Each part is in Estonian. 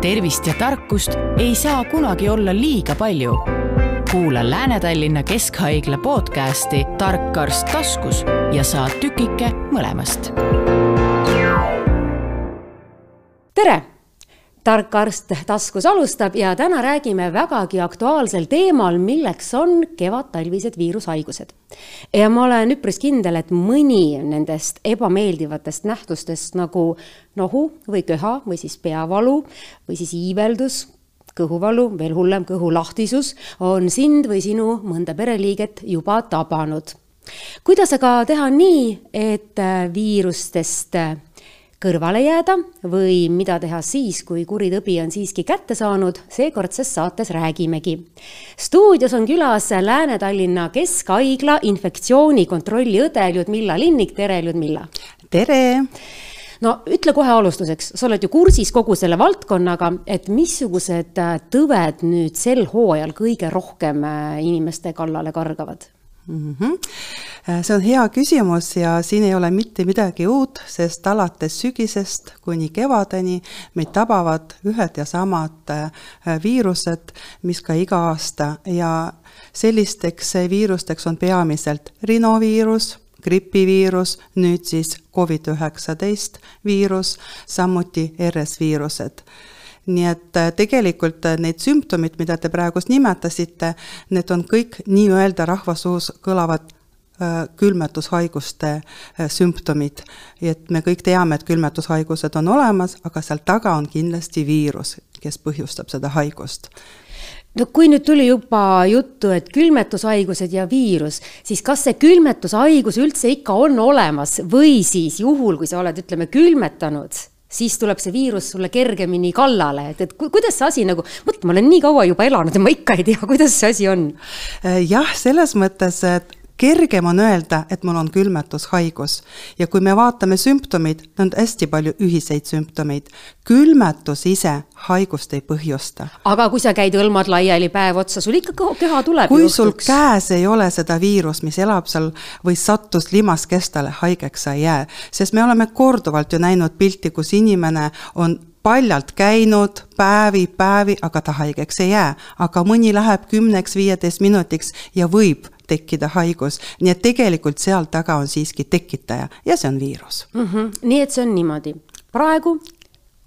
tervist ja tarkust ei saa kunagi olla liiga palju. kuula Lääne-Tallinna Keskhaigla podcasti Tark arst taskus ja saa tükike mõlemast. tere tark arst taskus alustab ja täna räägime vägagi aktuaalsel teemal, milleks on kevadtalvised viirushaigused. ja ma olen üpris kindel, et mõni nendest ebameeldivatest nähtustest nagu nohu või köha või siis peavalu või siis iiveldus, kõhuvalu, veel hullem, kõhulahtisus on sind või sinu mõnda pereliiget juba tabanud. kuidas aga teha nii, et viirustest kõrvale jääda või mida teha siis, kui kuri tõbi on siiski kätte saanud, seekordses saates räägimegi. stuudios on külas Lääne-Tallinna Keskhaigla infektsioonikontrolli õde Ljudmilla Linnik, tere Ljudmilla! tere! no ütle kohe alustuseks, sa oled ju kursis kogu selle valdkonnaga, et missugused tõved nüüd sel hooajal kõige rohkem inimeste kallale kargavad? mm. -hmm. See on hea küsimus ja siin ei ole mitte midagi uut, sest alates sügisest kuni kevadeni meid tabavad ühed ja samad äh, viirused, mis ka iga aasta. Ja sellisteks viirusteks on peamiselt rinoviirus gripiviirus, nüüd siis Covid-19 viirus, samuti RS-viirused nii et äh, tegelikult äh, need sümptomid, mida te praegust nimetasite, need on kõik nii-öelda rahvasuus kõlavad äh, külmetushaiguste sümptomid. et me kõik teame, et külmetushaigused on olemas, aga seal taga on kindlasti viirus, kes põhjustab seda haigust no kui nüüd tuli juba juttu, et külmetushaigused ja viirus, siis kas see külmetushaigus üldse ikka on olemas või siis juhul, kui sa oled, ütleme, külmetanud siis tuleb see viirus sulle kergemini kallale, et, et kuidas see asi nagu, mõtle, ma olen nii kaua juba elanud ja ma ikka ei tea, kuidas see asi on. Äh, jah, selles mõttes, et kergem on öelda, et mul on külmetushaigus. ja kui me vaatame sümptomeid, on hästi palju ühiseid sümptomeid. külmetus ise haigust ei põhjusta. aga kui sa käid õlmad laiali päev otsa, sul ikka keha tuleb kui sul käes ei ole seda viirust, mis elab seal või sattus limaskestale, haigeks sa ei jää. sest me oleme korduvalt ju näinud pilti, kus inimene on paljalt käinud päevi, päevi, aga ta haigeks ei jää. aga mõni läheb kümneks-viieteist minutiks ja võib tekkida haigus, nii et tegelikult seal taga on siiski tekitaja ja see on viirus mm. -hmm. nii et see on niimoodi, praegu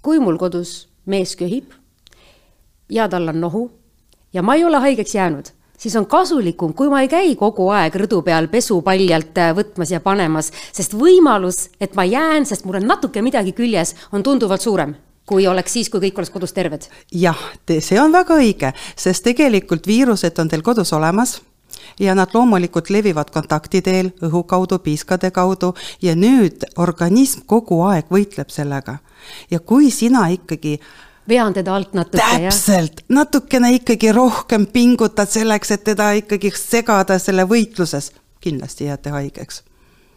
kui mul kodus mees köhib ja tal on nohu ja ma ei ole haigeks jäänud, siis on kasulikum, kui ma ei käi kogu aeg rõdu peal pesupaljalt äh, võtmas ja panemas, sest võimalus, et ma jään, sest mul on natuke midagi küljes, on tunduvalt suurem kui oleks siis, kui kõik oleks kodus terved. jah, see on väga õige, sest tegelikult viirused on teil kodus olemas ja nad loomulikult levivad kontakti teel, õhu kaudu, piiskade kaudu ja nüüd organism kogu aeg võitleb sellega. ja kui sina ikkagi vean teda alt natuke, jah? täpselt, natukene ikkagi rohkem pingutad selleks, et teda ikkagi segada selle võitluses, kindlasti jääte haigeks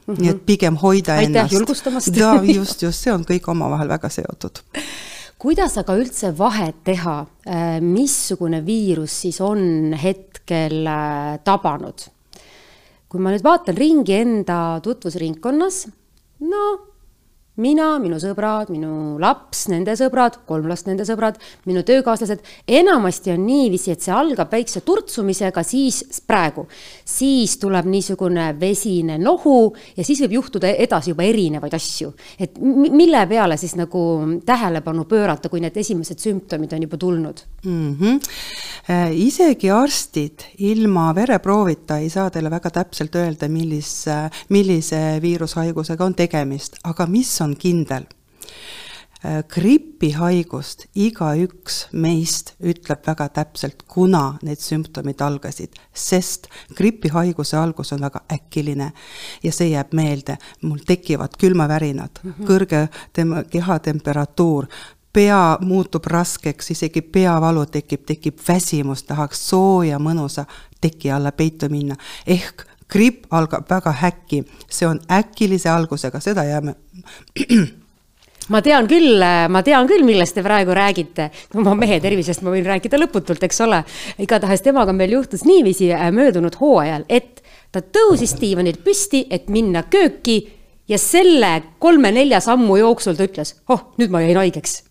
mm. -hmm. nii et pigem hoida Aitäh ennast. aitäh julgustamast ja just, just, see on kõik omavahel väga seotud kuidas aga üldse vahet teha, äh, missugune viirus siis on hetkel äh, tabanud? kui ma nüüd vaatan ringi enda tutvusringkonnas, no mina, minu sõbrad, minu laps, nende sõbrad, kolm last, nende sõbrad, minu töökaaslased, enamasti on niiviisi, et see algab väikse turtsumisega, siis praegu, siis tuleb niisugune vesine nohu ja siis võib juhtuda edasi juba erinevaid asju. et mille peale siis nagu tähelepanu pöörata, kui need esimesed sümptomid on juba tulnud mm? -hmm. isegi arstid ilma vereproovita ei saa teile väga täpselt öelda, millise, millise viirushaigusega on tegemist, aga mis on kindel. Äh, gripihaigust igaüks meist ütleb väga täpselt, kuna need sümptomid algasid, sest gripihaiguse algus on väga äkiline ja see jääb meelde. mul tekivad külmavärinad mm, -hmm. kõrge tem-, kehatemperatuur, pea muutub raskeks, isegi peavalu tekib, tekib väsimus, tahaks sooja mõnusa teki alla peitu minna. ehk gripp algab väga häkki, see on äkilise algusega, seda jääme ma tean küll, ma tean küll, millest te praegu räägite. oma mehe tervisest ma võin rääkida lõputult, eks ole. igatahes temaga meil juhtus niiviisi äh, möödunud hooajal, et ta tõusis diivanilt püsti, et minna kööki ja selle kolme-nelja sammu jooksul ta ütles, oh, nüüd ma jäin haigeks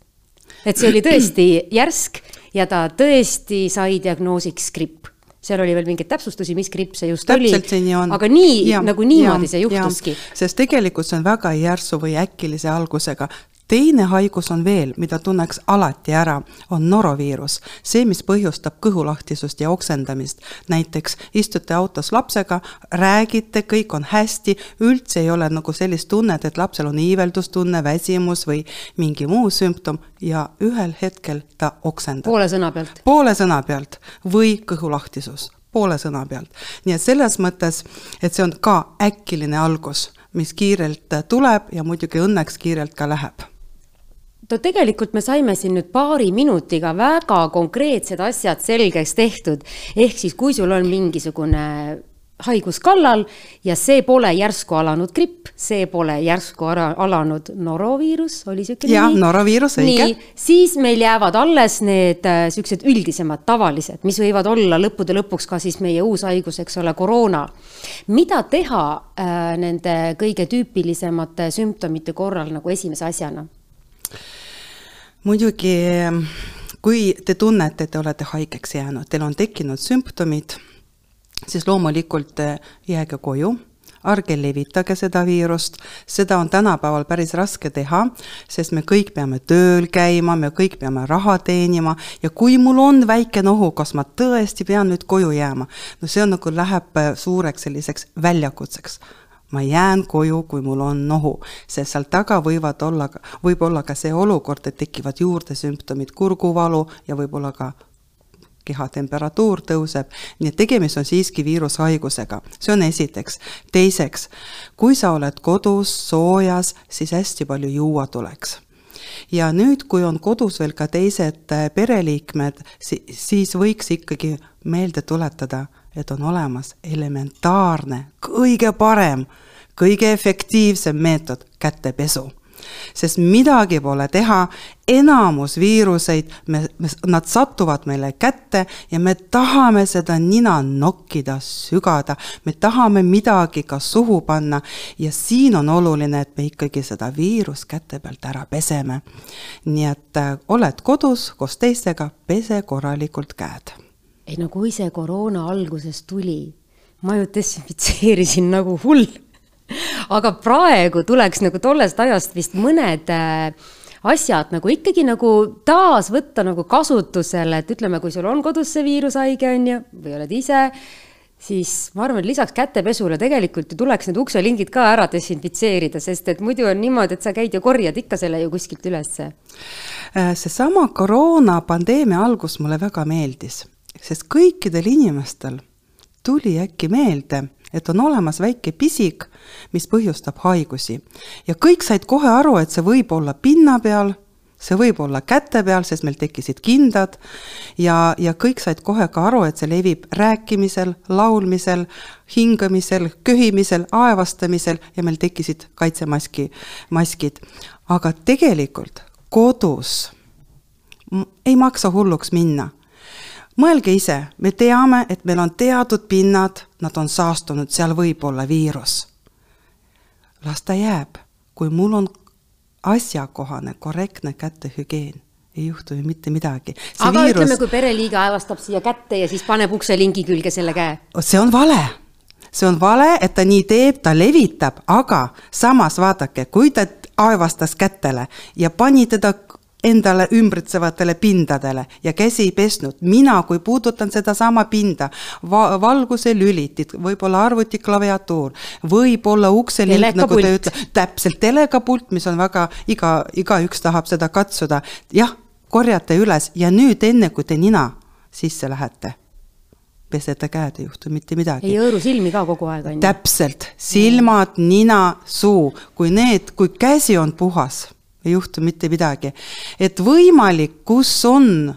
et see oli tõesti järsk ja ta tõesti sai diagnoosiks gripp seal oli veel mingeid täpsustusi, mis gripp see just Täpselt oli. aga nii, nagu niimoodi ja, see juhtuski. sest tegelikult see on väga järsu või äkilise algusega. Teine haigus on veel, mida tunneks alati ära, on noroviirus. see, mis põhjustab kõhulahtisust ja oksendamist. näiteks istute autos lapsega, räägite, kõik on hästi, üldse ei ole nagu sellist tunnet, et lapsel on iiveldustunne, väsimus või mingi muu sümptom ja ühel hetkel ta oksendab poole sõna pealt. poole sõna pealt või kõhulahtisus, poole sõna pealt. nii et selles mõttes, et see on ka äkiline algus, mis kiirelt tuleb ja muidugi õnneks kiirelt ka läheb no tegelikult me saime siin nüüd paari minutiga väga konkreetsed asjad selgeks tehtud. ehk siis, kui sul on mingisugune haigus kallal ja see pole järsku alanud gripp, see pole järsku ara, alanud noroviirus, oli siuke Jah, noroviirus, õige. siis meil jäävad alles need äh, siuksed üldisemad, tavalised, mis võivad olla lõppude lõpuks ka siis meie uus haigus, eks ole, koroona. mida teha äh, nende kõige tüüpilisemate sümptomite korral nagu esimese asjana? Muidugi, kui te tunnete, et te olete haigeks jäänud, teil on tekkinud sümptomid, siis loomulikult eh, jääge koju, ärge levitage seda viirust, seda on tänapäeval päris raske teha, sest me kõik peame tööl käima, me kõik peame raha teenima. Ja kui mul on väike nohu, kas ma tõesti pean nüüd koju jääma, no see on nagu läheb suureks selliseks väljakutseks ma jään koju, kui mul on nohu, sest seal taga võivad olla, võib olla ka see olukord, et tekivad juurde sümptomid, kurguvalu ja võib-olla ka kehatemperatuur tõuseb, nii et tegemist on siiski viirushaigusega, see on esiteks. teiseks, kui sa oled kodus soojas, siis hästi palju juua tuleks. Ja nüüd, kui on kodus veel ka teised pereliikmed, siis võiks ikkagi meelde tuletada, et on olemas elementaarne, kõige parem, kõige efektiivsem meetod, kätepesu sest midagi pole teha, enamus viiruseid, me, me, nad satuvad meile kätte ja me tahame seda nina nokkida, sügada, me tahame midagi ka suhu panna ja siin on oluline, et me ikkagi seda viirust käte pealt ära peseme. nii et äh, oled kodus koos teistega, pese korralikult käed. Ei no kui see koroona alguses tuli, ma ju desinfitseerisin nagu hull aga praegu tuleks nagu tollest ajast vist mõned äh, asjad nagu ikkagi nagu taas võtta nagu kasutusele, et ütleme, kui sul on kodus see viirushaige, on ju, või oled ise, siis ma arvan, et lisaks kätepesule tegelikult ju tuleks need ukselingid ka ära desinfitseerida, sest et muidu on niimoodi, et sa käid ja korjad ikka selle ju kuskilt ülesse. Äh, seesama koroonapandeemia algus mulle väga meeldis, sest kõikidel inimestel tuli äkki meelde et on olemas väike pisik, mis põhjustab haigusi. ja kõik said kohe aru, et see võib olla pinna peal, see võib olla käte peal, sest meil tekkisid kindad ja, ja kõik said kohe ka aru, et see levib rääkimisel, laulmisel, hingamisel, köhimisel, aevastamisel ja meil tekkisid kaitsemaski, maskid. aga tegelikult kodus ei maksa hulluks minna mõelge ise, me teame, et meil on teatud pinnad, nad on saastunud, seal võib olla viirus. las ta jääb, kui mul on asjakohane, korrektne kätehügieen, ei juhtu ju mitte midagi. aga viirus... ütleme, kui pereliige aevastab siia kätte ja siis paneb ukselingi külge selle käe. see on vale see on vale, et ta nii teeb, ta levitab, aga samas vaadake, kui ta aevastas kätele ja pani teda endale ümbritsevatele pindadele ja käsi ei pesnud. mina, kui puudutan sedasama pinda va, valguse lülitid, võib-olla arvuti klaviatuur, võib-olla ukselink, nagu te ütlete, täpselt telekapult, mis on väga, iga, igaüks tahab seda katsuda. jah, korjate üles ja nüüd, enne kui te nina sisse lähete pesete käed, ei juhtu mitte midagi. ei hõõru silmi ka kogu aeg, on ju? täpselt, silmad, nina, suu, kui need, kui käsi on puhas ei juhtu mitte midagi. et võimalik, kus on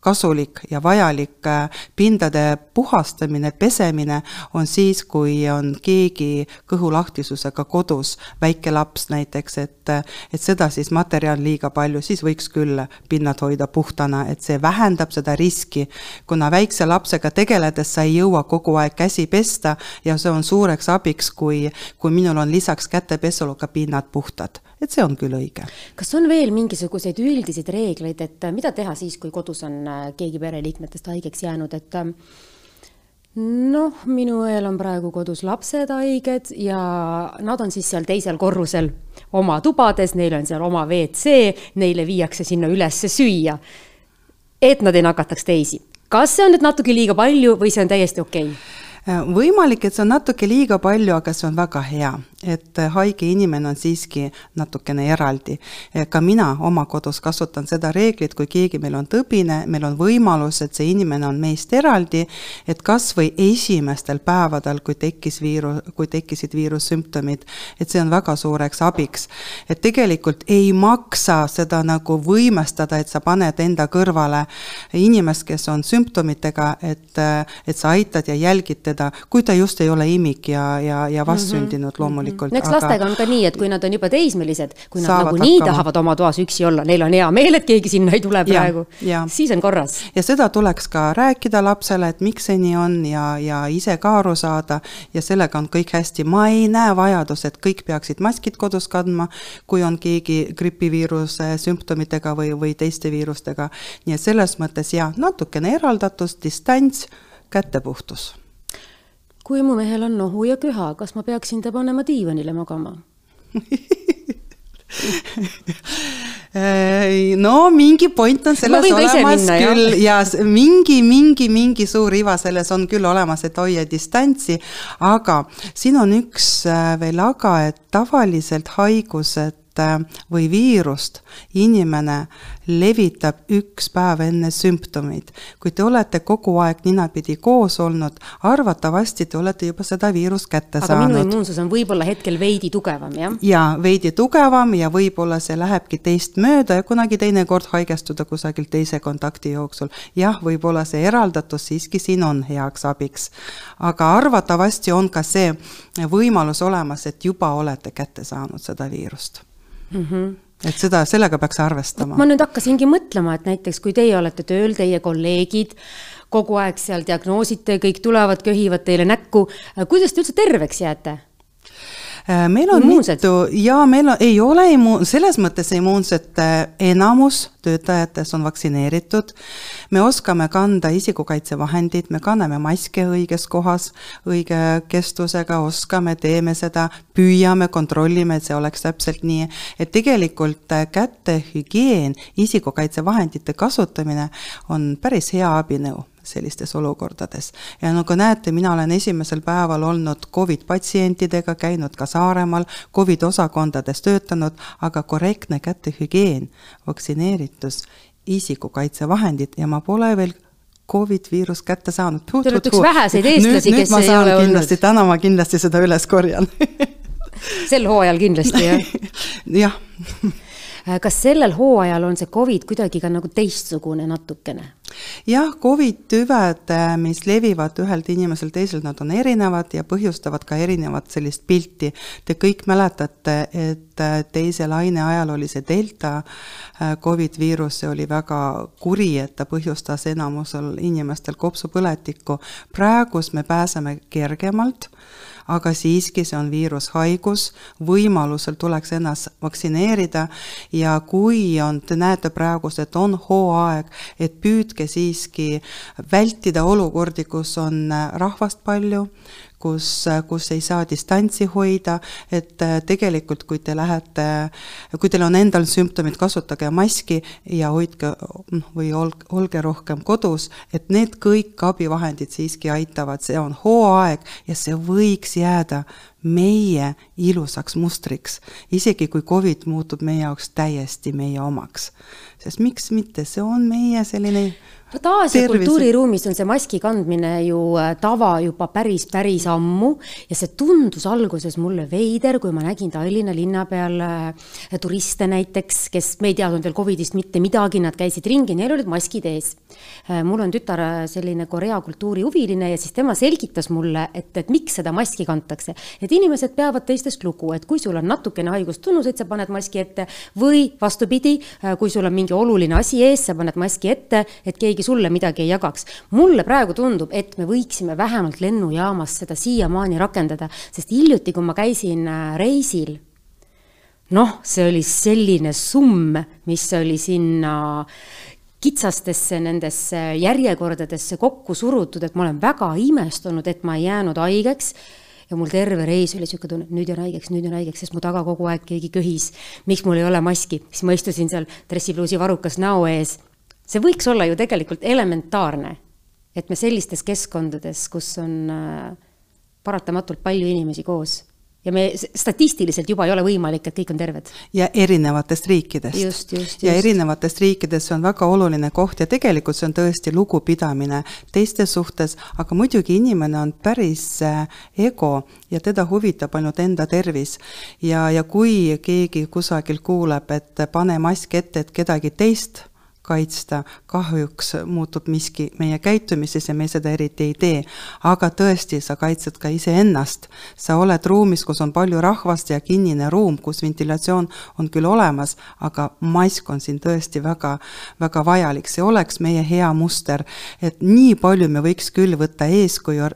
kasulik ja vajalik äh, pindade puhastamine, pesemine, on siis, kui on keegi kõhulahtisusega kodus, väike laps näiteks, et, et seda siis materjal liiga palju, siis võiks küll pinnad hoida puhtana, et see vähendab seda riski. kuna väikse lapsega tegeledes sa ei jõua kogu aeg käsi pesta ja see on suureks abiks, kui, kui minul on lisaks kätepesule ka pinnad puhtad et see on küll õige. kas on veel mingisuguseid üldiseid reegleid, et äh, mida teha siis, kui kodus on äh, keegi pereliikmetest haigeks jäänud, et ähm, noh, minu õel on praegu kodus lapsed haiged ja nad on siis seal teisel korrusel oma tubades, neil on seal oma WC, neile viiakse sinna üles süüa. et nad ei nakataks teisi. kas see on nüüd natuke liiga palju või see on täiesti okei okay?? võimalik, et see on natuke liiga palju, aga see on väga hea, et haige inimene on siiski natukene eraldi. ka mina oma kodus kasutan seda reeglit, kui keegi meil on tõbine, meil on võimalus, et see inimene on meist eraldi, et kas või esimestel päevadel, kui tekkis viiru-, kui tekkisid viirussümptomid, et see on väga suureks abiks. et tegelikult ei maksa seda nagu võimestada, et sa paned enda kõrvale inimest, kes on sümptomitega, et, et sa aitad ja jälgid teda kui ta just ei ole imik ja, ja, ja vastsündinud mm -hmm. loomulikult. No eks aga... lastega on ka nii, et kui nad on juba teismelised, kui nad nagunii tahavad oma toas üksi olla, neil on hea meel, et keegi sinna ei tule praegu, siis on korras. ja seda tuleks ka rääkida lapsele, et miks see nii on ja, ja ise ka aru saada ja sellega on kõik hästi. ma ei näe vajadust, et kõik peaksid maskid kodus kandma, kui on keegi gripiviiruse sümptomitega või, või teiste viirustega. nii et selles mõttes jah, natukene eraldatus, distants, kätepuhtus kui mu mehel on nohu ja köha, kas ma peaksin ta panema diivanile magama? No mingi point on selles olemas minna, küll ja mingi, mingi, mingi suur iva selles on küll olemas, et hoia distantsi, aga siin on üks äh, veel aga, et tavaliselt haigused Äh, või viirust inimene levitab üks päev enne sümptomeid. kui te olete kogu aeg ninapidi koos olnud, arvatavasti te olete juba seda viirust kätte aga saanud. minu immuunsus on võib-olla hetkel veidi tugevam, jah? jaa, veidi tugevam ja võib-olla see lähebki teist mööda ja kunagi teinekord haigestuda kusagil teise kontakti jooksul. jah, võib-olla see eraldatus siiski siin on heaks abiks. aga arvatavasti on ka see võimalus olemas, et juba olete kätte saanud seda viirust mm. -hmm et seda, sellega peaks arvestama. ma nüüd hakkasingi mõtlema, et näiteks kui teie olete tööl, teie kolleegid kogu aeg seal diagnoosite, kõik tulevad, köhivad teile näkku, kuidas te üldse terveks jääte? Äh, meil on Immuunsed. mitu ja meil on, ei ole immuun, selles mõttes immuunsete enamus töötajates on vaktsineeritud. me oskame kanda isikukaitsevahendid, me kanname maske õiges kohas, õige kestusega, oskame, teeme seda, püüame, kontrollime, et see oleks täpselt nii. et tegelikult kätehügieen, isikukaitsevahendite kasutamine on päris hea abinõu sellistes olukordades. ja nagu näete, mina olen esimesel päeval olnud Covid patsientidega, käinud ka Saaremaal, Covid osakondades töötanud, aga korrektne kätehügieen, vaktsineeritus, isikukaitsevahendid ja ma pole veel Covid viirust kätte saanud. Te olete üks väheseid eestlasi, kes ei ole olnud. kindlasti, täna ma kindlasti seda üles korjan sel hooajal kindlasti, jah? jah kas sellel hooajal on see Covid kuidagi ka nagu teistsugune natukene? Jah, Covid tüved, äh, mis levivad ühelt inimeselt teisele, nad on erinevad ja põhjustavad ka erinevat sellist pilti. Te kõik mäletate, et äh, teise laine ajal oli see delta Covid viirus, see oli väga kuri, et ta põhjustas enamusel inimestel kopsupõletikku. praegus me pääseme kergemalt aga siiski see on viirushaigus, võimalusel tuleks ennast vaktsineerida. Ja kui on, te näete praegu, et on hooaeg, et püüdke siiski vältida olukordi, kus on rahvast palju, kus, kus ei saa distantsi hoida, et äh, tegelikult kui te lähete, kui teil on endal sümptomid, kasutage maski ja hoidke noh, või olge, olge rohkem kodus, et need kõik abivahendid siiski aitavad, see on hooaeg ja see võiks jääda meie ilusaks mustriks, isegi kui Covid muutub meie jaoks täiesti meie omaks. sest miks mitte, see on meie selline vot Aasia kultuuriruumis on see maski kandmine ju äh, tava juba päris, päris ammu ja see tundus alguses mulle veider, kui ma nägin Tallinna linna peal äh, turiste näiteks, kes, me ei teadnud veel Covidist mitte midagi, nad käisid ringi, neil olid maskid ees. Äh, mul on tütar selline Korea kultuuri huviline ja siis tema selgitas mulle, et, et miks seda maski kantakse. et inimesed peavad teistest lugu, et kui sul on natukene haigustunnuseid, sa paned maski ette või vastupidi, kui sul on mingi oluline asi ees, sa paned maski ette, et keegi keegi sulle midagi ei jagaks. mulle praegu tundub, et me võiksime vähemalt lennujaamas seda siiamaani rakendada, sest hiljuti, kui ma käisin äh, reisil noh, see oli selline summ, mis oli sinna kitsastesse nendesse järjekordadesse kokku surutud, et ma olen väga imestunud, et ma ei jäänud haigeks ja mul terve reis oli niisugune tunne, nüüd jään haigeks, nüüd jään haigeks, sest mu taga kogu aeg keegi köhis. miks mul ei ole maski, siis ma istusin seal dressipluusi varukas näo ees. see võiks olla ju tegelikult elementaarne, et me sellistes keskkondades, kus on äh, paratamatult palju inimesi koos ja me statistiliselt juba ei ole võimalik, et kõik on terved. ja erinevatest riikidest. ja erinevatest riikidest, see on väga oluline koht ja tegelikult see on tõesti lugupidamine teiste suhtes, aga muidugi inimene on päris äh, ego ja teda huvitab ainult enda tervis. ja, ja kui keegi kusagil kuuleb, et pane mask ette, et kedagi teist kaitsta, kahjuks muutub miski meie käitumises ja me seda eriti ei tee. aga tõesti, sa kaitsed ka iseennast. sa oled ruumis, kus on palju rahvast ja kinnine ruum, kus ventilatsioon on küll olemas, aga mask on siin tõesti väga, väga vajalik, see oleks meie hea muster. et nii palju me võiks küll võtta eeskuju äh,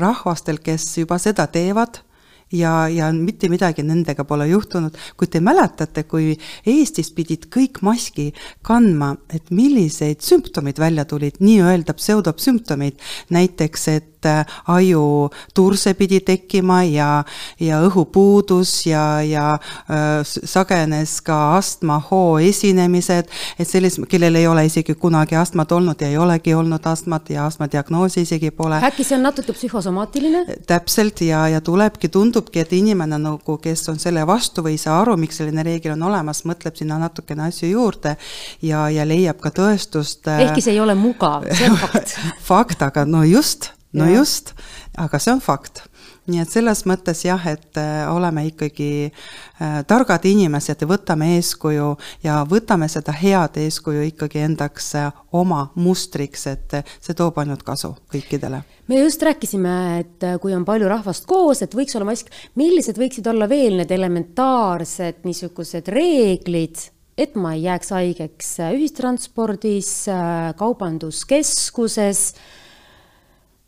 rahvastel, kes juba seda teevad ja, ja mitte midagi nendega pole juhtunud. kui te mäletate, kui Eestis pidid kõik maski kandma, et milliseid sümptomeid välja tulid, nii-öelda pseudosümptomeid, näiteks et et äh, ajuturse pidi tekkima ja, ja õhupuudus ja, ja äh, sagenes ka astmahoo esinemised, et sellist, kellel ei ole isegi kunagi astmat olnud ja ei olegi olnud astmat ja astmadiagnoosi isegi pole. äkki see on natuke psühhosomaatiline? täpselt ja, ja tulebki, tundubki, et inimene nagu, kes on selle vastu või ei saa aru, miks selline reegel on olemas, mõtleb sinna natukene asju juurde ja, ja leiab ka tõestust. Äh, ehkki see ei ole mugav, see on fakt fakt, aga no just no ja. just, aga see on fakt. nii et selles mõttes jah, et äh, oleme ikkagi äh, targad inimesed ja võtame eeskuju ja võtame seda head eeskuju ikkagi endaks äh, oma mustriks, et see toob ainult kasu kõikidele. me just rääkisime, et kui on palju rahvast koos, et võiks olla mask, millised võiksid olla veel need elementaarsed niisugused reeglid, et ma ei jääks haigeks ühistranspordis, kaubanduskeskuses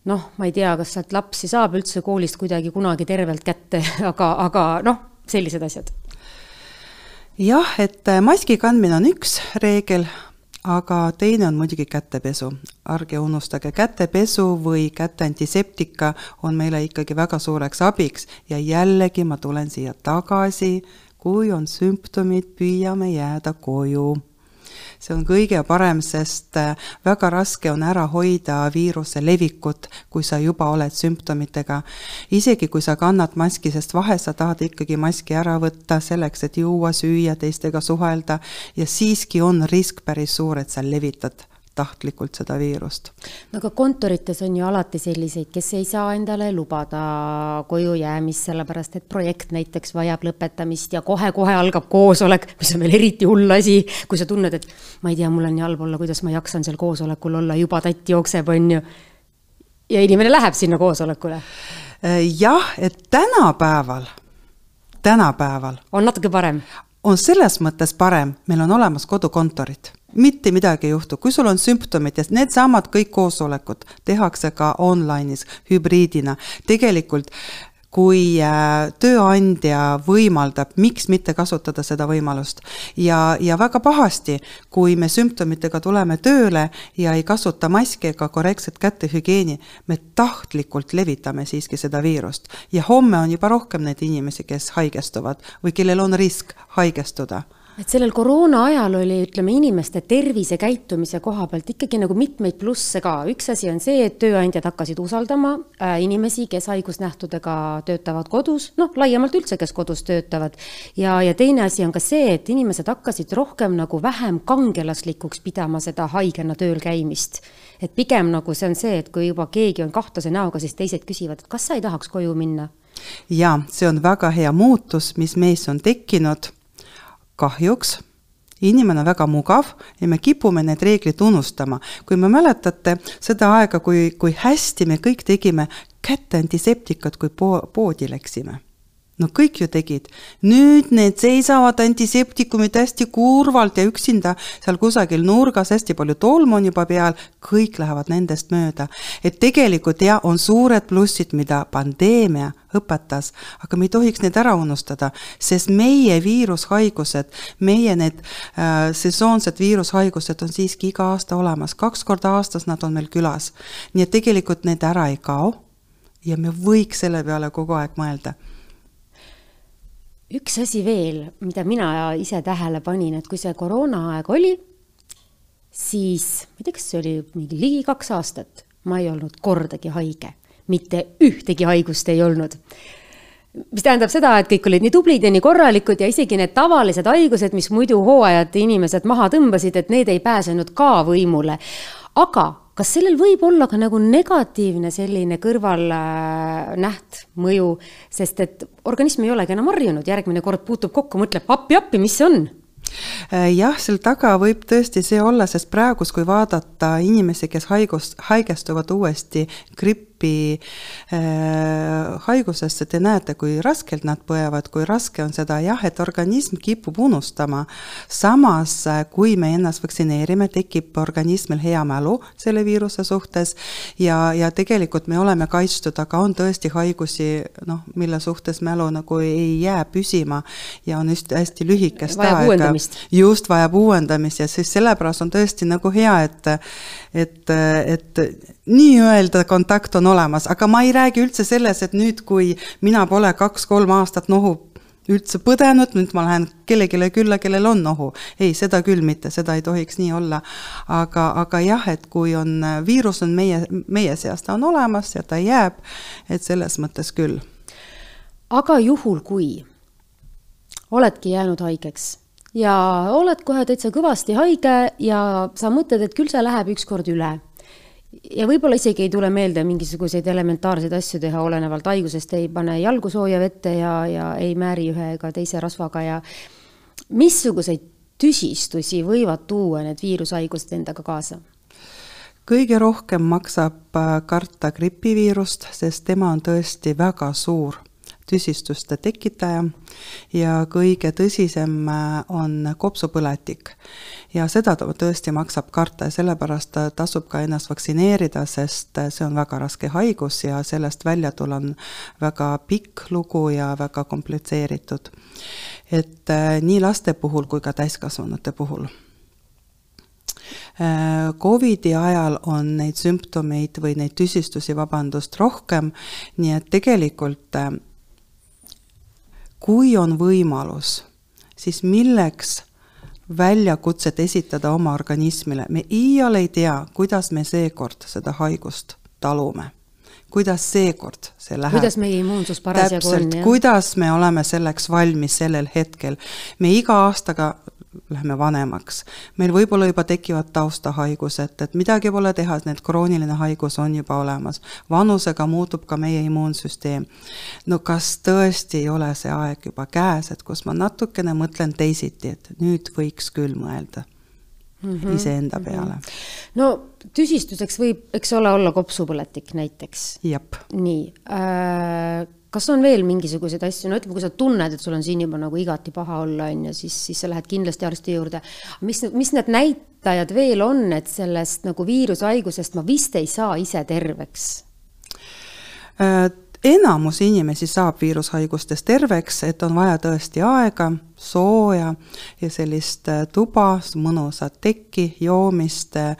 noh, ma ei tea, kas sealt lapsi saab üldse koolist kuidagi kunagi tervelt kätte, aga, aga noh, sellised asjad. jah, et äh, maski kandmine on üks reegel, aga teine on muidugi kätepesu. ärge unustage, kätepesu või käte antiseptika on meile ikkagi väga suureks abiks ja jällegi ma tulen siia tagasi, kui on sümptomid, püüame jääda koju see on kõige parem, sest äh, väga raske on ära hoida viiruse levikut, kui sa juba oled sümptomitega. isegi kui sa kannad maski, sest vahel sa tahad ikkagi maski ära võtta selleks, et juua, süüa, teistega suhelda ja siiski on risk päris suur, et sa levitad tahtlikult seda viirust. no aga kontorites on ju alati selliseid, kes ei saa endale lubada koju jäämist, sellepärast et projekt näiteks vajab lõpetamist ja kohe-kohe algab koosolek, mis on veel eriti hull asi, kui sa tunned, et ma ei tea, mul on nii halb olla, kuidas ma jaksan seal koosolekul olla, juba tatt jookseb, on ju. ja inimene läheb sinna koosolekule. jah, et tänapäeval, tänapäeval on natuke parem on selles mõttes parem, meil on olemas kodukontorid mitte midagi ei juhtu, kui sul on sümptomid ja needsamad kõik koosolekud tehakse ka online'is hübriidina, tegelikult kui äh, tööandja võimaldab, miks mitte kasutada seda võimalust. ja, ja väga pahasti, kui me sümptomitega tuleme tööle ja ei kasuta maski ega korrektset kätehügieeni, me tahtlikult levitame siiski seda viirust. ja homme on juba rohkem neid inimesi, kes haigestuvad või kellel on risk haigestuda et sellel koroona ajal oli, ütleme, inimeste tervisekäitumise koha pealt ikkagi nagu mitmeid plusse ka. üks asi on see, et tööandjad hakkasid usaldama äh, inimesi, kes haigusnähtudega töötavad kodus, noh, laiemalt üldse, kes kodus töötavad. ja, ja teine asi on ka see, et inimesed hakkasid rohkem nagu vähem kangelaslikuks pidama seda haigena tööl käimist. et pigem nagu see on see, et kui juba keegi on kahtlase näoga, siis teised küsivad, et kas sa ei tahaks koju minna jaa, see on väga hea muutus, mis meis on tekkinud kahjuks inimene on väga mugav ja me kipume need reeglid unustama. kui me mäletate seda aega, kui, kui hästi me kõik tegime käte antiseptikat, kui po-, poodi läksime. No kõik ju tegid. nüüd need seisavad antiseptikumid hästi kurvalt ja üksinda seal kusagil nurgas, hästi palju tolmu on juba peal, kõik lähevad nendest mööda. et tegelikult jah, on suured plussid, mida pandeemia õpetas, aga me ei tohiks neid ära unustada, sest meie viirushaigused, meie need äh, sesoonsed viirushaigused on siiski iga aasta olemas, kaks korda aastas nad on meil külas. nii et tegelikult need ära ei kao ja me võiks selle peale kogu aeg mõelda üks asi veel, mida mina ise tähele panin, et kui see koroonaaeg oli, siis ma ei tea, kas see oli mingi ligi kaks aastat, ma ei olnud kordagi haige, mitte ühtegi haigust ei olnud mis tähendab seda, et kõik olid nii tublid ja nii korralikud ja isegi need tavalised haigused, mis muidu hooajad inimesed maha tõmbasid, et need ei pääsenud ka võimule. aga kas sellel võib olla ka nagu negatiivne selline kõrvalnäht, mõju, sest et organism ei olegi enam harjunud, järgmine kord puutub kokku, mõtleb appi-appi, mis see on? Äh, jah, seal taga võib tõesti see olla, sest praegus, kui vaadata inimesi, kes haigus, haigestuvad uuesti gripi äh, haigusesse, te näete, kui raskelt nad põevad, kui raske on seda, jah, et organism kipub unustama. samas, äh, kui me ennast vaktsineerime, tekib organismil hea mälu selle viiruse suhtes ja, ja tegelikult me oleme kaitstud, aga on tõesti haigusi, noh, mille suhtes mälu nagu ei jää püsima ja on just hästi lühikest aega. Just, vajab uuendamist ja siis sellepärast on tõesti nagu hea, et et, et nii-öelda kontakt on olemas, aga ma ei räägi üldse selles, et nüüd, kui mina pole kaks-kolm aastat nohu üldse põdenud, nüüd ma lähen kellelegi külla, kellel on nohu. ei, seda küll mitte, seda ei tohiks nii olla. aga, aga jah, et kui on, viirus on meie, meie seas, ta on olemas ja ta jääb, et selles mõttes küll. aga juhul, kui oledki jäänud haigeks ja oled kohe täitsa kõvasti haige ja sa mõtled, et küll see läheb ükskord üle. ja võib-olla isegi ei tule meelde mingisuguseid elementaarseid asju teha, olenevalt haigusest, ei pane jalgu sooja vette ja, ja ei määri ühe ega teise rasvaga ja missuguseid tüsistusi võivad tuua need viirushaigused endaga kaasa? kõige rohkem maksab äh, karta gripiviirust, sest tema on tõesti väga suur tüsistuste tekitaja ja kõige tõsisem äh, on kopsupõletik. ja seda tõesti maksab karta ja sellepärast tasub ka ennast vaktsineerida, sest see on väga raske haigus ja sellest välja tulla on väga pikk lugu ja väga komplitseeritud. et äh, nii laste puhul kui ka täiskasvanute puhul äh, Covidi ajal on neid sümptomeid või neid tüsistusi, vabandust, rohkem, nii et tegelikult kui on võimalus, siis milleks väljakutset esitada oma organismile, me iial ei tea, kuidas me seekord seda haigust talume. Kuidas seekord see läheb. kuidas meie immuunsus parasjagu on, jah? kuidas me oleme selleks valmis sellel hetkel. me iga aastaga läheme vanemaks. meil võib-olla juba tekivad taustahaigused, et midagi pole teha, need krooniline haigus on juba olemas. vanusega muutub ka meie immuunsüsteem. no kas tõesti ei ole see aeg juba käes, et kus ma natukene mõtlen teisiti, et nüüd võiks küll mõelda mm -hmm. iseenda peale mm. -hmm. no tüsistuseks võib, eks ole, olla kopsupõletik näiteks. nii äh, kas on veel mingisuguseid asju, no ütleme, kui sa tunned, et sul on siin juba nagu igati paha olla, on ju, siis, siis sa lähed kindlasti arsti juurde. mis, mis need näitajad veel on, et sellest nagu viirushaigusest ma vist ei saa ise terveks äh,? Enamus inimesi saab viirushaigustest terveks, et on vaja tõesti aega, sooja ja sellist äh, tuba, mõnusat tekki, joomist, äh,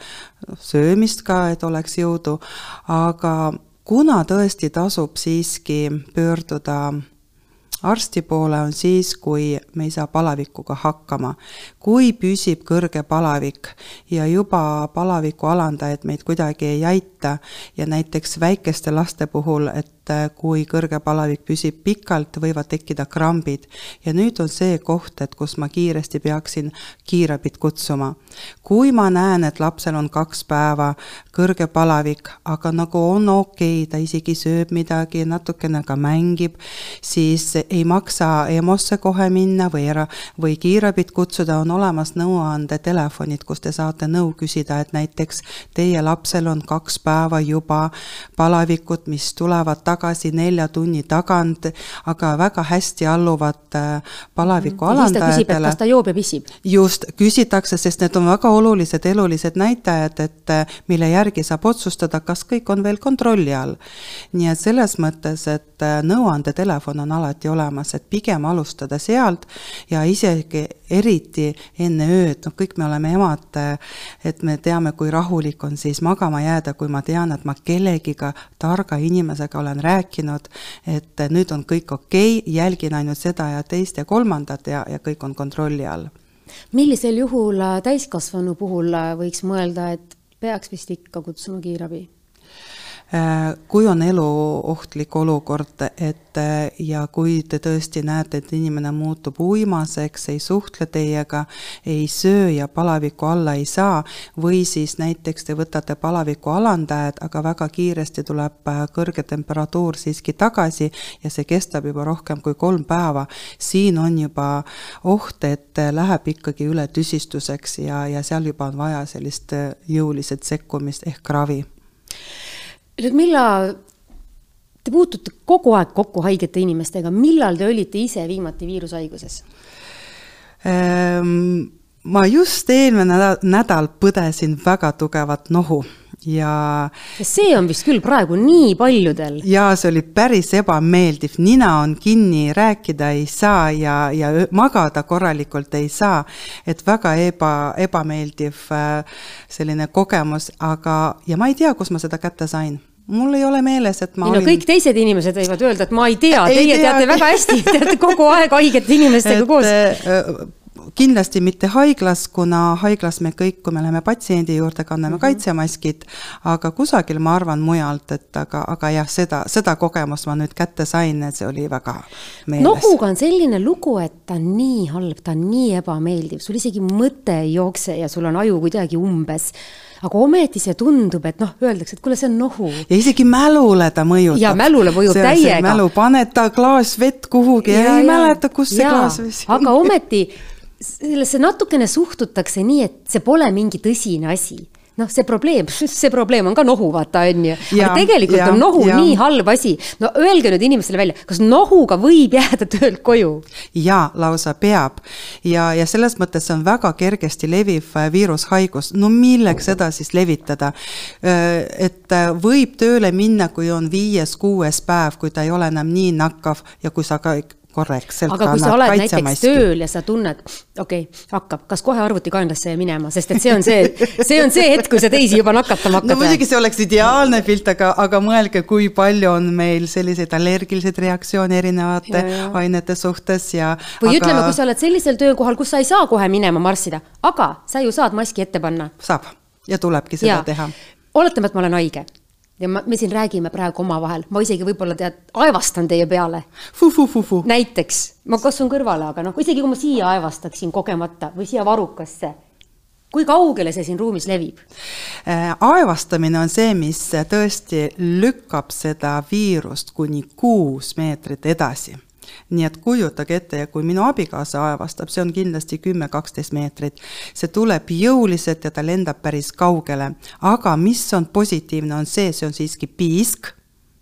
söömist ka, et oleks jõudu, aga kuna tõesti tasub siiski pöörduda arsti poole, on siis, kui me ei saa palavikuga hakkama. kui püsib kõrge palavik ja juba palaviku alandajad meid kuidagi ei aita ja näiteks väikeste laste puhul, et kui kõrge palavik püsib pikalt, võivad tekkida krambid. ja nüüd on see koht, et kus ma kiiresti peaksin kiirabit kutsuma. kui ma näen, et lapsel on kaks päeva kõrge palavik, aga nagu on okei okay,, ta isegi sööb midagi, natukene ka mängib, siis ei maksa EMO-sse kohe minna või era- või kiirabit kutsuda, on olemas nõuandetelefonid, kus te saate nõu küsida, et näiteks teie lapsel on kaks päeva juba palavikud, mis tulevad tagasi nelja tunni tagant, aga väga hästi alluvad äh, palaviku et alandajatele kas ta joob ja pissib. just, küsitakse, sest need on väga olulised elulised näitajad, et äh, mille järgi saab otsustada, kas kõik on veel kontrolli all. nii et selles mõttes, et äh, nõuandetelefon on alati olemas, et pigem alustada sealt ja isegi eriti enne ööd, noh, kõik me oleme emad, et me teame, kui rahulik on siis magama jääda, kui ma tean, et ma kellegiga, targa inimesega olen rääkinud, et nüüd on kõik okei okay,, jälgin ainult seda ja teist ja kolmandat ja, ja kõik on kontrolli all millisel juhul äh, täiskasvanu puhul äh, võiks mõelda, et peaks vist ikka kutsuma kiirabi? Äh, kui on eluohtlik olukord, et äh, ja kui te tõesti näete, et inimene muutub uimaseks, ei suhtle teiega, ei söö ja palaviku alla ei saa, või siis näiteks te võtate palaviku alandajad, aga väga kiiresti tuleb äh, kõrge temperatuur siiski tagasi ja see kestab juba rohkem kui kolm päeva, siin on juba oht, et läheb ikkagi üle tüsistuseks ja, ja seal juba on vaja sellist jõuliselt sekkumist ehk ravi Ludmilla, te puutute kogu aeg kokku haigete inimestega, millal te olite ise viimati viirushaiguses? Ehm, ma just eelmine nädal põdesin väga tugevat nohu ja see on vist küll praegu nii paljudel. jaa, see oli päris ebameeldiv, nina on kinni, rääkida ei saa ja, ja magada korralikult ei saa. et väga eba, ebameeldiv äh, selline kogemus, aga, ja ma ei tea, kus ma seda kätte sain mul ei ole meeles, et ma ei no olin... kõik teised inimesed võivad öelda, et ma ei tea, teie tea. teate väga hästi, te olete kogu aeg haigete inimestega et, koos. Kindlasti mitte haiglas, kuna haiglas me kõik, kui me läheme patsiendi juurde, kanname mm -hmm. kaitsemaskid, aga kusagil ma arvan mujalt, et aga, aga jah, seda, seda kogemust ma nüüd kätte sain, et see oli väga meeles. nohuga on selline lugu, et ta on nii halb, ta on nii ebameeldiv, sul isegi mõte ei jookse ja sul on aju kuidagi umbes aga ometi see tundub, et noh, öeldakse, et kuule, see on nohu. ja isegi mälule ta mõjutab. ja mälule mõjub see, täiega. mälu, paned ta klaas vett kuhugi ja, ja ei ja, mäleta, kus see ja, klaas vesi on. aga ometi sellesse natukene suhtutakse nii, et see pole mingi tõsine asi noh, see probleem, see probleem on ka nohu, vaata, on ju. aga tegelikult ja, on nohu ja. nii halb asi. no öelge nüüd inimestele välja, kas nohuga võib jääda töölt koju? jaa, lausa peab. ja, ja selles mõttes see on väga kergesti leviv äh, viirushaigus. no milleks seda siis levitada? Äh, et äh, võib tööle minna, kui on viies-kuues päev, kui ta ei ole enam nii nakkav ja kui sa ka korrektselt aga kui sa oled näiteks tööl ja sa tunned, okei okay,, hakkab, kas kohe arvutikaenlasse minema, sest et see on see, see on see hetk, kui sa teisi juba nakatama hakkad. no muidugi see oleks ideaalne pilt, aga, aga mõelge, kui palju on meil selliseid allergilisi reaktsioone erinevate ja, ja. ainete suhtes ja või aga... ütleme, kui sa oled sellisel töökohal, kus sa ei saa kohe minema marssida, aga sa ju saad maski ette panna. saab ja tulebki seda ja. teha. oletame, et ma olen haige ja ma, me siin räägime praegu omavahel, ma isegi võib-olla tead, aevastan teie peale. näiteks, ma katsun kõrvale, aga noh, isegi kui ma siia aevastaksin kogemata või siia varukasse, kui kaugele see siin ruumis levib? Äh, aevastamine on see, mis tõesti lükkab seda viirust kuni kuus meetrit edasi nii et kujutage ette ja kui minu abikaasa aevastab, see on kindlasti kümme, kaksteist meetrit, see tuleb jõuliselt ja ta lendab päris kaugele. aga mis on positiivne, on see, see on siiski piisk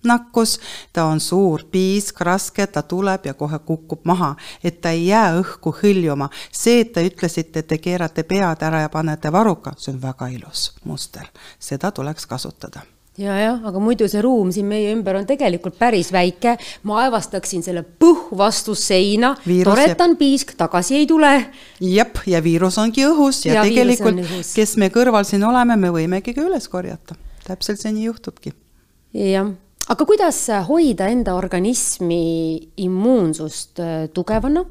nakkus, ta on suur piisk, raske, ta tuleb ja kohe kukub maha, et ta ei jää õhku hõljuma. see, et te ütlesite, et te keerate pead ära ja panete varuka, see on väga ilus muster, seda tuleks kasutada ja jah, aga muidu see ruum siin meie ümber on tegelikult päris väike, ma aevastaksin selle põh vastu seina, toretan jääb... piisk, tagasi ei tule. jep, ja viirus ongi õhus. Ja, ja tegelikult, kes me kõrval siin oleme, me võimegi ka üles korjata, täpselt see nii juhtubki. jah, aga kuidas hoida enda organismi immuunsust äh, tugevana?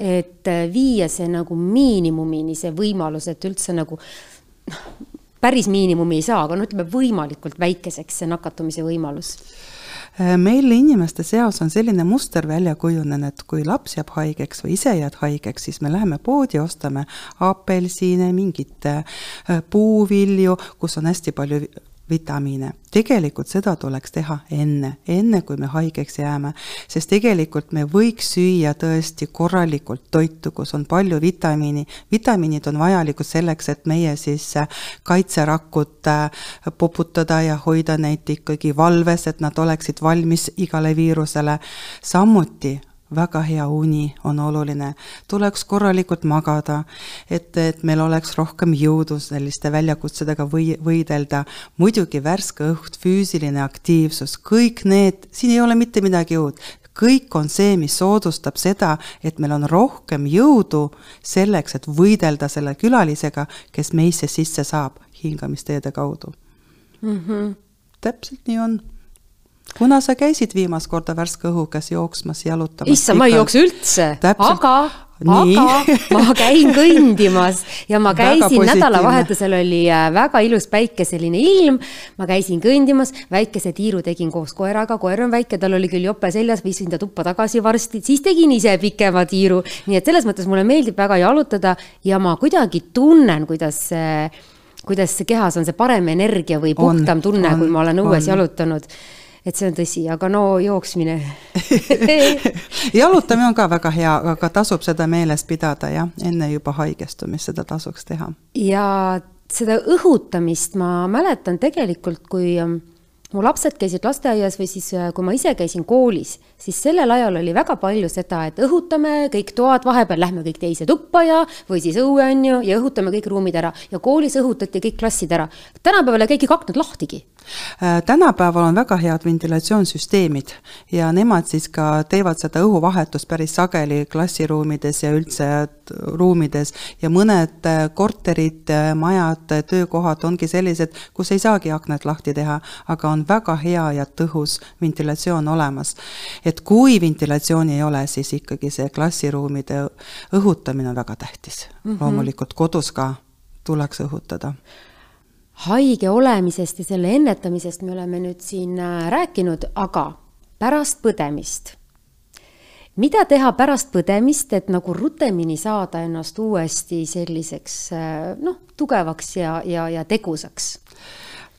et äh, viia see nagu miinimumini, see võimalus, et üldse nagu noh, päris miinimumi ei saa, aga no ütleme võimalikult väikeseks see nakatumise võimalus. Äh, meil inimeste seas on selline muster välja kujunenud, et kui laps jääb haigeks või ise jääd haigeks, siis me läheme poodi, ostame apelsine, mingit äh, puuvilju, kus on hästi palju vitamiine. tegelikult seda tuleks teha enne, enne kui me haigeks jääme, sest tegelikult me võiks süüa tõesti korralikult toitu, kus on palju vitamiini. vitamiinid on vajalikud selleks, et meie siis äh, kaitserakud äh, poputada ja hoida neid ikkagi valves, et nad oleksid valmis igale viirusele. samuti väga hea uni on oluline, tuleks korralikult magada, et, et meil oleks rohkem jõudu selliste väljakutsedega või, võidelda. muidugi värske õhk, füüsiline aktiivsus, kõik need, siin ei ole mitte midagi uut, kõik on see, mis soodustab seda, et meil on rohkem jõudu selleks, et võidelda selle külalisega, kes meisse sisse saab hingamisteede kaudu mm. -hmm. täpselt nii on kuna sa käisid viimast korda värske õhugas jooksmas, jalutamas? issand, ma ei jookse üldse, aga, aga ma käin kõndimas. Ja ma käisin, nädalavahetusel oli äh, väga ilus päikeseline ilm. ma käisin kõndimas, väikese tiiru tegin koos koeraga, koer on väike, tal oli küll jope seljas, viisin ta tuppa tagasi varsti, siis tegin ise pikema tiiru. nii et selles mõttes mulle meeldib väga jalutada. Ja ma kuidagi tunnen, kuidas kuidas kehas on. See parem energia või puhtam tunne, kui ma olen õues on. jalutanud et see on tõsi, aga no jooksmine jalutamine on ka väga hea, aga tasub seda meeles pidada jah, enne juba haigestumist seda tasuks teha. ja seda õhutamist ma mäletan tegelikult, kui ähm, mu lapsed käisid lasteaias või siis, äh, kui ma ise käisin koolis, siis sellel ajal oli väga palju seda, et õhutame kõik toad, vahepeal lähme kõik teise tuppa ja, või siis õue on ju, ja õhutame kõik ruumid ära. ja koolis õhutati kõik klassid ära. tänapäeval ei käigi aknad lahtigi tänapäeval on väga head ventilatsioonisüsteemid ja nemad siis ka teevad seda õhuvahetust päris sageli klassiruumides ja üldse ruumides ja mõned äh, korterid, äh, majad, töökohad ongi sellised, kus ei saagi aknad lahti teha, aga on väga hea ja tõhus ventilatsioon olemas. et kui ventilatsiooni ei ole, siis ikkagi see klassiruumide õhutamine on väga tähtis mm. -hmm. loomulikult kodus ka tuleks õhutada haige olemisest ja selle ennetamisest me oleme nüüd siin äh, rääkinud, aga pärast põdemist. mida teha pärast põdemist, et nagu rutemini saada ennast uuesti selliseks äh, noh, tugevaks ja, ja, ja tegusaks?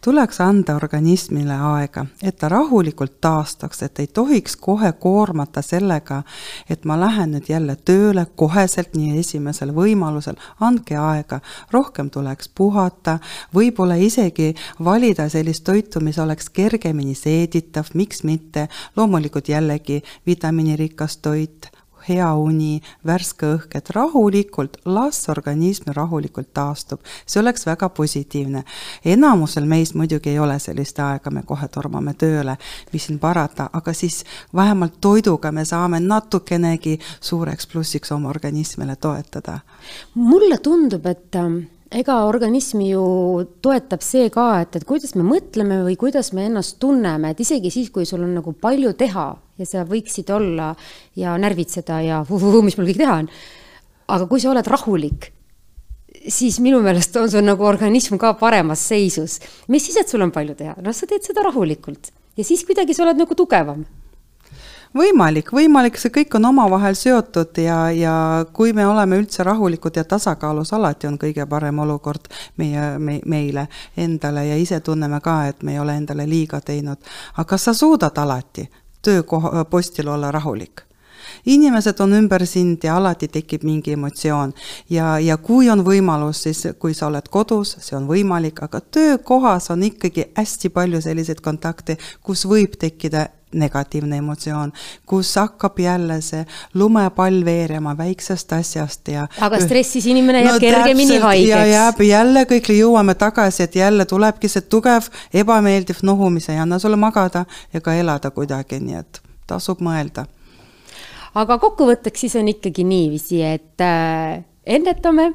Tuleks anda organismile aega, et ta rahulikult taastaks, et ei tohiks kohe koormata sellega, et ma lähen nüüd jälle tööle koheselt, nii esimesel võimalusel, andke aega, rohkem tuleks puhata, võib-olla isegi valida sellist toitu, mis oleks kergemini seeditav, miks mitte, loomulikult jällegi vitamiinirikas toit hea uni, värske õhk, et rahulikult, las organism rahulikult taastub. see oleks väga positiivne. enamusel meist muidugi ei ole sellist aega, me kohe tormame tööle, mis siin parata, aga siis vähemalt toiduga me saame natukenegi suureks plussiks oma organismile toetada. mulle tundub, et ähm, ega organismi ju toetab see ka, et, et kuidas me mõtleme või kuidas me ennast tunneme, et isegi siis, kui sul on nagu palju teha ja sa võiksid olla ja närvitseda ja vuh-vuh, mis mul kõik teha on. aga kui sa oled rahulik, siis minu meelest on sul nagu organism ka paremas seisus. mis siis, et sul on palju teha, noh, sa teed seda rahulikult ja siis kuidagi sa oled nagu tugevam võimalik, võimalik, see kõik on omavahel seotud ja, ja kui me oleme üldse rahulikud ja tasakaalus, alati on kõige parem olukord meie me,, meile endale ja ise tunneme ka, et me ei ole endale liiga teinud. aga kas sa suudad alati? töökoha, postil olla rahulik inimesed on ümber sind ja alati tekib mingi emotsioon. ja, ja kui on võimalus, siis kui sa oled kodus, see on võimalik, aga töökohas on ikkagi hästi palju selliseid kontakte, kus võib tekkida negatiivne emotsioon, kus hakkab jälle see lumepall veerema väiksest asjast ja aga stressis inimene jääb no, kergemini haigeks. ja jääb jälle kõik jõuame tagasi, et jälle tulebki see tugev ebameeldiv nohu, mis ei anna sulle magada ega elada kuidagi, nii et tasub mõelda. aga kokkuvõtteks siis on ikkagi niiviisi, et äh, ennetame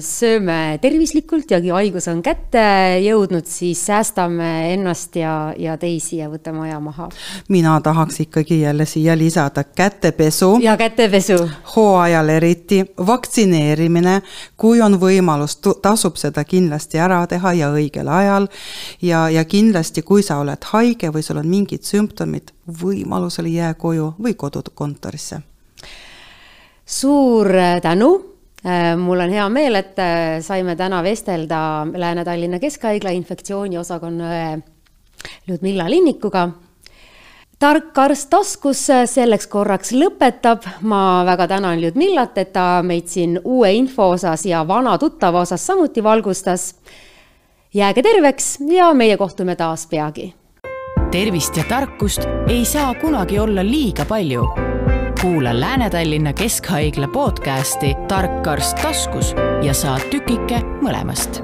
sööme tervislikult ja kui haigus on kätte jõudnud, siis säästame ennast ja, ja teisi ja võtame aja maha. mina tahaks ikkagi jälle siia lisada kätepesu. ja kätepesu. hooajal eriti, vaktsineerimine, kui on võimalus, tasub seda kindlasti ära teha ja õigel ajal. ja, ja kindlasti, kui sa oled haige või sul on mingid sümptomid, võimalusel jää koju või kodukontorisse. suur tänu Äh, mul on hea meel, et äh, saime täna vestelda Lääne-Tallinna Keskhaigla infektsiooniosakonna õe Ludmilla Linnikuga. tark arst taskus selleks korraks lõpetab. ma väga tänan Ludmillat, et ta meid siin uue info osas ja vana tuttava osas samuti valgustas. jääge terveks ja meie kohtume taas peagi. tervist ja tarkust ei saa kunagi olla liiga palju kuula Lääne-Tallinna Keskhaigla podcasti Tark arst taskus ja saad tükike mõlemast